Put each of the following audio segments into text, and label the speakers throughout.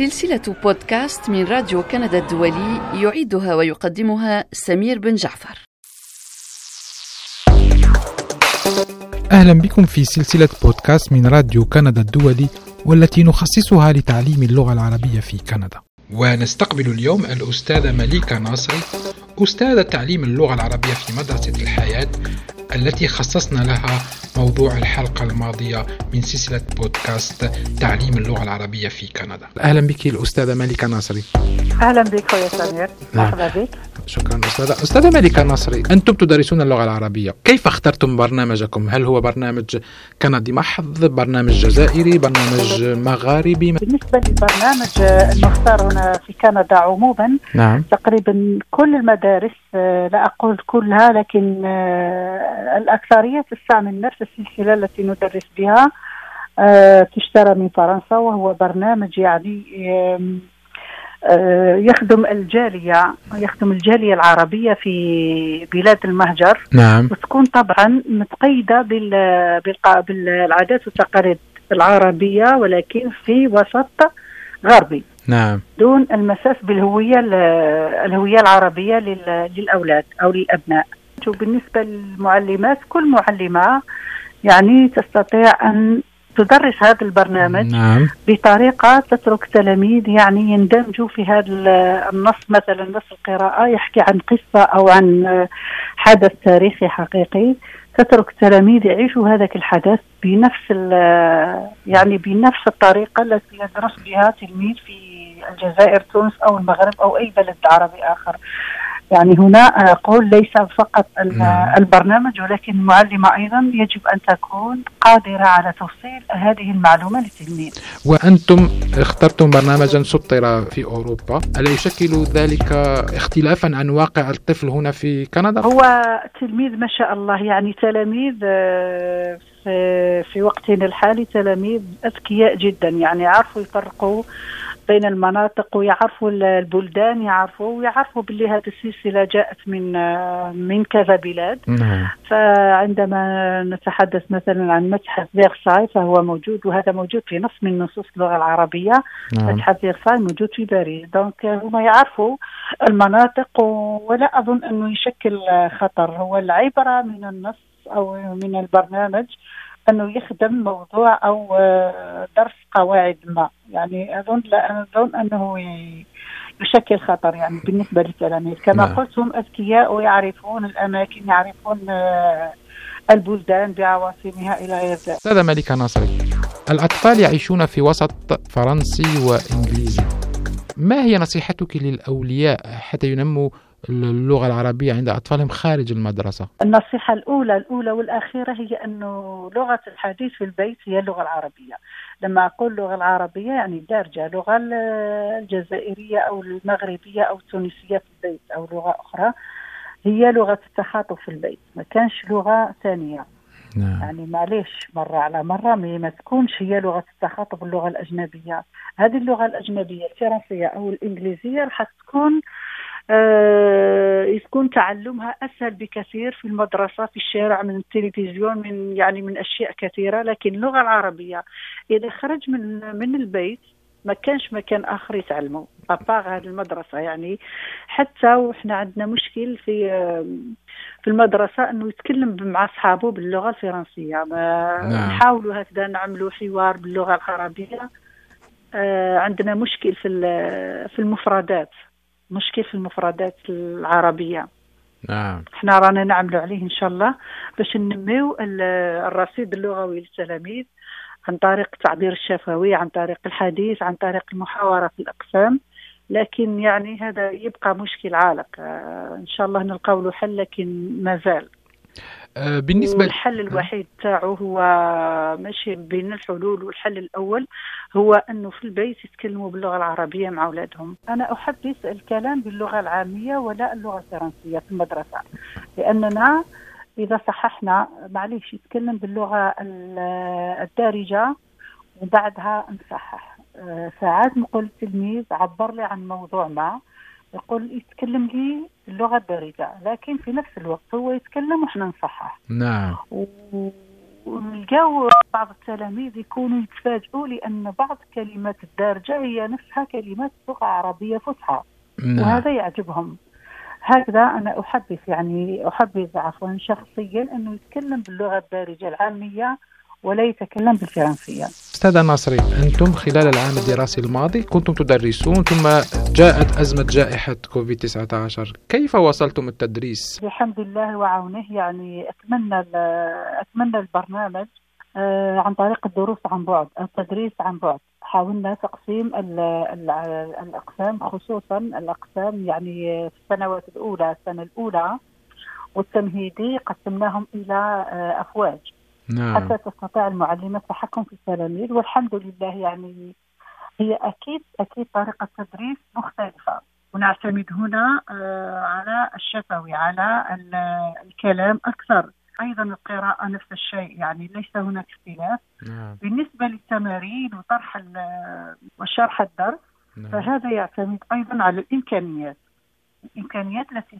Speaker 1: سلسلة بودكاست من راديو كندا الدولي يعيدها ويقدمها سمير بن جعفر.
Speaker 2: أهلا بكم في سلسلة بودكاست من راديو كندا الدولي والتي نخصصها لتعليم اللغة العربية في كندا. ونستقبل اليوم الأستاذة مليكة ناصري أستاذة تعليم اللغة العربية في مدرسة الحياة التي خصصنا لها موضوع الحلقة الماضية من سلسلة بودكاست تعليم اللغة العربية في كندا. أهلا بك الأستاذة ملكة ناصري.
Speaker 3: أهلا بك يا سمير. مرحبا بك.
Speaker 2: شكرا أستاذة أستاذة ملكة ناصري أنتم تدرسون اللغة العربية. كيف اخترتم برنامجكم؟ هل هو برنامج كندي محض برنامج جزائري برنامج مغاربي؟
Speaker 3: بالنسبة للبرنامج المختار هنا في كندا عموما
Speaker 2: نعم.
Speaker 3: تقريبا كل المدارس آه، لا أقول كلها لكن آه، الأكثرية تستعمل نفس السلسلة التي ندرس بها آه، تشترى من فرنسا وهو برنامج يعني يخدم الجالية يخدم الجالية العربية في بلاد المهجر.
Speaker 2: نعم.
Speaker 3: وتكون طبعا متقيدة بالعادات والتقاليد العربية ولكن في وسط غربي.
Speaker 2: نعم.
Speaker 3: دون المساس بالهوية ال- الهوية العربية لل- للأولاد أو للأبناء. وبالنسبة للمعلمات كل معلمة يعني تستطيع أن تدرس هذا البرنامج
Speaker 2: نعم.
Speaker 3: بطريقة تترك تلاميذ يعني يندمجوا في هذا ال- النص مثلا نص القراءة يحكي عن قصة أو عن حدث تاريخي حقيقي. تترك التلاميذ يعيشوا هذاك الحدث بنفس يعني بنفس الطريقة التي يدرس بها تلميذ في الجزائر تونس أو المغرب أو أي بلد عربي آخر. يعني هنا أقول ليس فقط
Speaker 2: نعم.
Speaker 3: البرنامج ولكن المعلمة أيضا يجب أن تكون قادرة على توصيل هذه المعلومة للتلميذ
Speaker 2: وأنتم اخترتم برنامجا سطر في أوروبا ألا يشكل ذلك اختلافا عن واقع الطفل هنا في كندا؟
Speaker 3: هو تلميذ ما شاء الله يعني تلاميذ آه، في في وقتنا الحالي تلاميذ أذكياء جدا. يعني يعرفوا يفرقوا بين المناطق ويعرفوا ال- البلدان يعرفوا ويعرفوا باللي هذه السلسلة جاءت من من كذا بلاد.
Speaker 2: نعم.
Speaker 3: فعندما نتحدث مثلا عن متحف فيرساي فهو موجود وهذا موجود في نص من نصوص اللغة العربية.
Speaker 2: نعم.
Speaker 3: متحف فيرساي موجود في باريس. دونك هم يعرفوا المناطق ولا أظن أنه يشكل خطر. هو العبرة من النص أو من البرنامج أنه يخدم موضوع أو آه، درس قواعد ما. يعني أظن لا أظن أنه ي- يشكل خطر يعني بالنسبة للتلاميذ كما
Speaker 2: نعم.
Speaker 3: قلت هم أذكياء ويعرفون الأماكن يعرفون آه، البلدان بعواصمها إلى غير ذلك.
Speaker 2: أستاذة ملكة ناصري الأطفال يعيشون في وسط فرنسي وإنجليزي. ما هي نصيحتك للأولياء حتى ينموا اللغة العربية عند أطفالهم خارج المدرسة؟
Speaker 3: النصيحة الأولى الأولى والأخيرة هي أنه لغة الحديث في البيت هي اللغة العربية. لما أقول اللغة العربية يعني الدارجة اللغة ال- الجزائرية أو المغربية أو التونسية في البيت أو لغة أخرى هي لغة التخاطب في البيت. ما كانش لغة ثانية.
Speaker 2: نعم.
Speaker 3: يعني معليش مرة على مرة ما تكونش هي لغة التخاطب اللغة الأجنبية. هذه اللغة الأجنبية الفرنسية أو الإنجليزية راح تكون آه يكون تعلمها أسهل بكثير في المدرسة في الشارع من التلفزيون من يعني من أشياء كثيرة. لكن اللغة العربية إذا خرج من من البيت ما كانش مكان آخر يتعلموا. أباغ هذه المدرسة يعني. حتى وإحنا عندنا مشكل في في المدرسة أنه يتكلم مع أصحابه باللغة الفرنسية. ما
Speaker 2: نعم.
Speaker 3: نحاولوا هكذا نعملوا حوار باللغة العربية. آه عندنا مشكل في في المفردات. مشكل في المفردات العربية.
Speaker 2: نعم.
Speaker 3: إحنا رانا نعملوا عليه إن شاء الله باش ننميو ال- الرصيد اللغوي للتلاميذ عن طريق التعبير الشفوي عن طريق الحديث عن طريق المحاورة في الأقسام. لكن يعني هذا يبقى مشكل عالق. آه، إن شاء الله نلقاو له حل لكن ما
Speaker 2: آه، بالنسبة
Speaker 3: والحل الوحيد تاعو هو ماشي بين الحلول والحل الأول هو أنه في البيت يتكلموا باللغة العربية مع أولادهم. أنا أحب الكلام باللغة العامية ولا اللغة الفرنسية في المدرسة. لأننا إذا صححنا معليش يتكلم باللغة ال- الدارجة وبعدها نصحح. آه، ساعات نقول للتلميذ عبر لي عن موضوع ما. يقول يتكلم لي اللغة الدارجه لكن في نفس الوقت هو يتكلم وإحنا نصحح.
Speaker 2: نعم.
Speaker 3: و- ونلقاو بعض التلاميذ يكونوا يتفاجئوا لأن بعض كلمات الدارجة هي نفسها كلمات لغة عربية فصحى. نعم. وهذا يعجبهم. هكذا أنا أحبذ يعني أحبذ عفوا شخصيا أنه يتكلم باللغة الدارجة العامية ولا يتكلم بالفرنسية.
Speaker 2: أستاذة ناصري أنتم خلال العام الدراسي الماضي كنتم تدرسون ثم جاءت أزمة جائحة كوفيد 19 كيف وصلتم التدريس؟
Speaker 3: بحمد الله وعونه. يعني أتمنى أتمنى البرنامج آه، عن طريق الدروس عن بعد التدريس عن بعد. حاولنا تقسيم الأقسام خصوصا الأقسام يعني في السنوات الأولى السنة الأولى والتمهيدي قسمناهم إلى آه، أفواج. نعم. حتى تستطيع المعلمة التحكم في التلاميذ والحمد لله يعني هي أكيد أكيد طريقة التدريس مختلفة ونعتمد هنا آه، على الشفوي على الكلام أكثر أيضا القراءة نفس الشيء يعني ليس هناك اختلاف نعم. بالنسبة للتمارين وطرح وشرح الدرس نعم. فهذا يعتمد أيضا على الإمكانيات الإمكانيات التي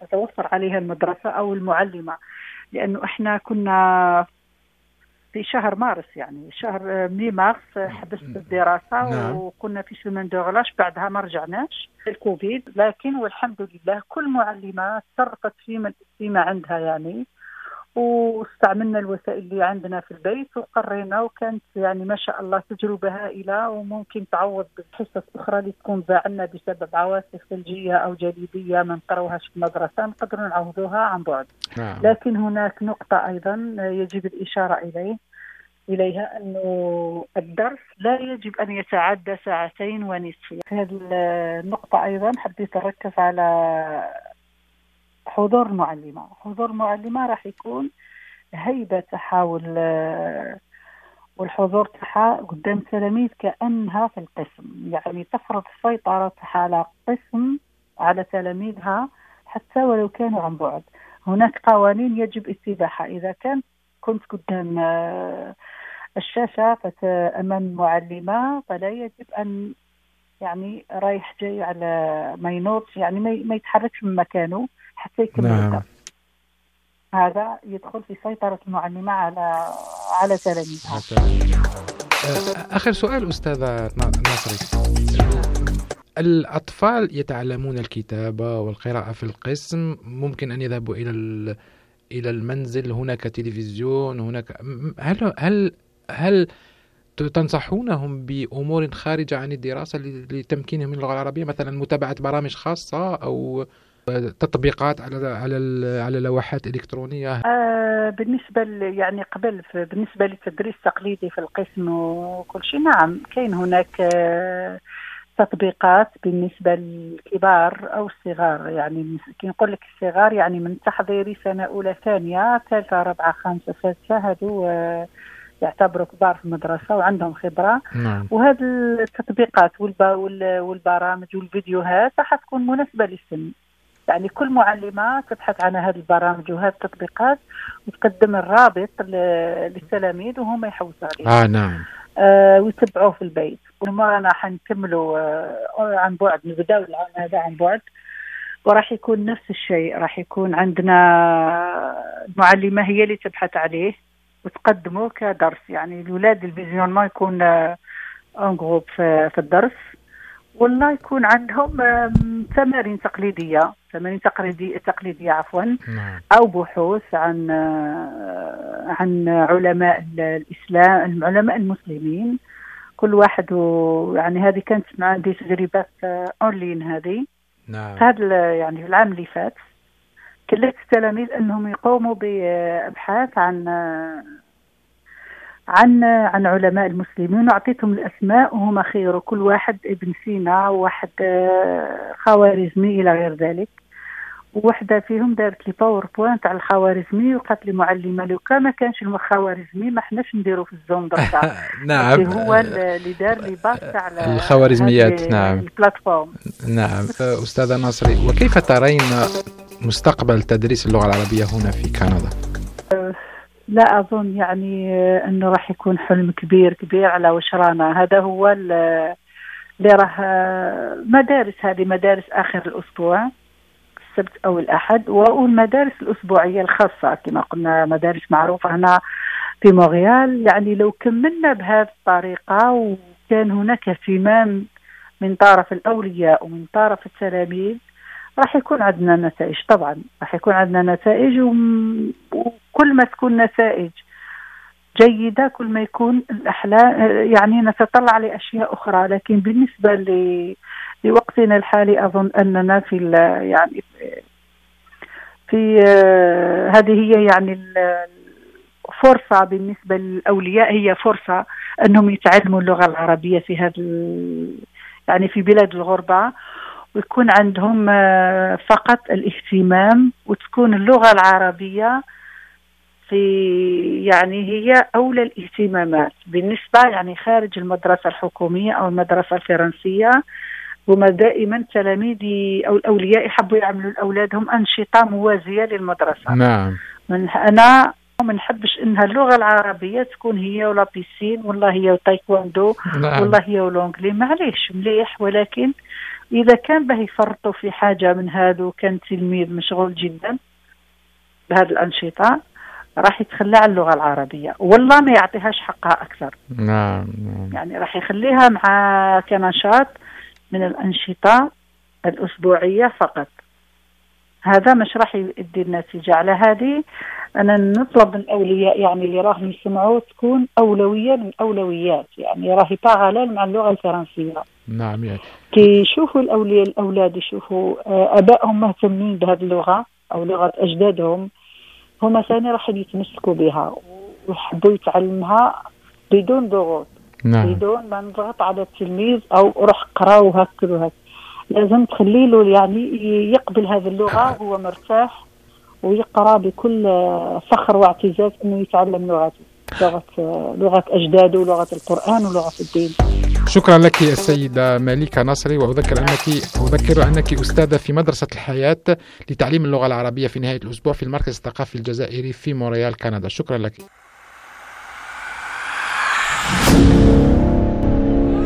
Speaker 3: تتوفر عليها المدرسة أو المعلمة لأنه إحنا كنا في شهر مارس يعني شهر مي مارس حبست الدراسة نعم. وكنا في سومان دوغلاش بعدها ما رجعناش الكوفيد لكن والحمد لله كل معلمة تصرفت فيما فيما عندها يعني واستعملنا الوسائل اللي عندنا في البيت وقرينا وكانت يعني ما شاء الله تجربة هائلة وممكن تعوض بالحصص أخرى اللي تكون عندنا بسبب عواصف ثلجية أو جليدية ما نقروهاش في المدرسة نقدروا نعوضوها عن بعد نعم. لكن هناك نقطة أيضا يجب الإشارة اليه إليها أنه الدرس لا يجب أن يتعدى ساعتين ونصف في هذه النقطة أيضا حبيت أركز على حضور المعلمة حضور المعلمة راح يكون هيبة تحاول والحضور تاعها قدام التلاميذ كأنها في القسم. يعني تفرض السيطرة على قسم على تلاميذها حتى ولو كانوا عن بعد. هناك قوانين يجب اتباعها. إذا كان كنت قدام الشاشة أمام المعلمة فلا يجب أن يعني رايح جاي على ما ينوض يعني ما يتحركش من مكانه حتى يكمل نعم. هذا يدخل في سيطرة المعلمة على على تلاميذها
Speaker 2: آخر سؤال أستاذة ناصري. الأطفال يتعلمون الكتابة والقراءة في القسم ممكن أن يذهبوا إلى إلى المنزل هناك تلفزيون هناك هل هل هل تنصحونهم بأمور خارجة عن الدراسة لتمكينهم من اللغة العربية مثلا متابعة برامج خاصة أو تطبيقات على على على لوحات إلكترونية؟
Speaker 3: آه بالنسبة يعني قبل بالنسبة للتدريس التقليدي في القسم وكل شيء نعم كاين هناك آه تطبيقات بالنسبة للكبار أو الصغار. يعني كي نقول لك الصغار يعني من تحضيري سنة أولى ثانية ثالثة رابعة خامسة سادسة هادو آه يعتبروا كبار في المدرسة وعندهم خبرة. نعم. وهذه التطبيقات والبرامج والفيديوهات راح تكون مناسبة للسن. يعني كل معلمة تبحث عن هذه البرامج وهذه التطبيقات وتقدم الرابط للتلاميذ وهم يحوسوا عليه
Speaker 2: آه نعم.
Speaker 3: آه ويتبعوه في البيت. رانا حنكملوا آه عن بعد نبداو العام هذا عن بعد. وراح يكون نفس الشيء. راح يكون عندنا المعلمة هي اللي تبحث عليه. وتقدمه كدرس. يعني الولاد الفيزيون ما يكون اون آه، جروب في الدرس. ولا يكون عندهم تمارين تقليدية تمارين تقليديه تقليدية عفوا نعم. أو بحوث عن آه، عن علماء الإسلام العلماء المسلمين. كل واحد و يعني هذه كانت عندي تجربات اونلاين هذه. نعم. هذا يعني العام اللي فات. كلفت التلاميذ أنهم يقوموا بإبحاث عن عن عن علماء المسلمين. وأعطيتهم الأسماء وهم خير. كل واحد ابن سينا وواحد خوارزمي إلى غير ذلك. وحدة فيهم دارت لي PowerPoint على الخوارزمي وقالت لي معلمة لو كان ما كانش الخوارزمي ما حناش نديرو في ال Zoom دركا
Speaker 2: نعم.
Speaker 3: هو اللي دار les bases على
Speaker 2: الخوارزميات نعم.
Speaker 3: ال plateforme
Speaker 2: نعم. استاذه ناصري وكيف ترين مستقبل تدريس اللغة العربية هنا في كندا؟
Speaker 3: أه، لا أظن يعني إنه راح يكون حلم كبير كبير على وش رانا هذا هو اللي راه مدارس هذه مدارس آخر الأسبوع. السبت أو الأحد والمدارس الأسبوعية الخاصة كما قلنا مدارس معروفة هنا في مونريال. يعني لو كملنا بهذه الطريقة وكان هناك اهتمام من طرف الأولياء ومن طرف التلاميذ راح يكون عندنا نتائج. طبعا راح يكون عندنا نتائج وكل ما تكون نتائج جيدة كل ما يكون الأحلام يعني نتطلع لأشياء أخرى. لكن بالنسبة لوقتنا الحالي أظن أننا في يعني في هذه هي يعني فرصة بالنسبة للأولياء هي فرصة أنهم يتعلموا اللغة العربية في هذا يعني في بلاد الغربة. ويكون عندهم آه، فقط الاهتمام وتكون اللغة العربية في يعني هي أولى الاهتمامات بالنسبة يعني خارج المدرسة الحكومية أو المدرسة الفرنسية. هما دائما تلاميذي أو الأولياء يحبوا يعملوا لأولادهم أنشطة موازية للمدرسة.
Speaker 2: نعم.
Speaker 3: من أنا ما نحبش انها اللغة العربية تكون هي ولا بيسين والله هي تايكواندو نعم. والله هي ولونجلي معليش مليح. ولكن إذا كان به يفرطوا في حاجة من هذا وكان تلميذ مشغول جدا بهذه الأنشطة راح يتخلى عن اللغة العربية. والله ما يعطيهاش حقها أكثر.
Speaker 2: نعم, نعم.
Speaker 3: يعني راح يخليها مع كنشاط من الأنشطة الأسبوعية فقط. هذا مش راح يدي النتيجة. على هذه أنا نطلب من الاولياء يعني اللي راهم يسمعوا تكون أولوية من أولويات. يعني راهي باغاليل مع اللغة الفرنسية.
Speaker 2: نعم يعني.
Speaker 3: كي يشوفوا الأولياء الأولاد يشوفوا آه، أبائهم مهتمين بهذه اللغة أو لغة أجدادهم هما ثاني راح يتمسكوا بها ويحبوا يتعلمها بدون ضغوط
Speaker 2: نعم.
Speaker 3: بدون ما نضغط على التلميذ أو روح قرا وهكذا وهكذا لازم تخلي له يعني يقبل هذه اللغة وهو مرتاح ويقرأ بكل فخر واعتزاز إنه يتعلم لغته لغة لغة أجداده ولغة القرآن ولغة الدين.
Speaker 2: شكرا لك السيدة مالكة نصري وأذكر أنك أذكر أنك أستاذة في مدرسة الحياة لتعليم اللغة العربية في نهاية الأسبوع في المركز الثقافي الجزائري في مونريال كندا. شكرا لك.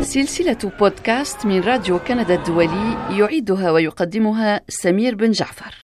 Speaker 1: سلسلة بودكاست من راديو كندا الدولي يعيدها ويقدمها سمير بن جعفر.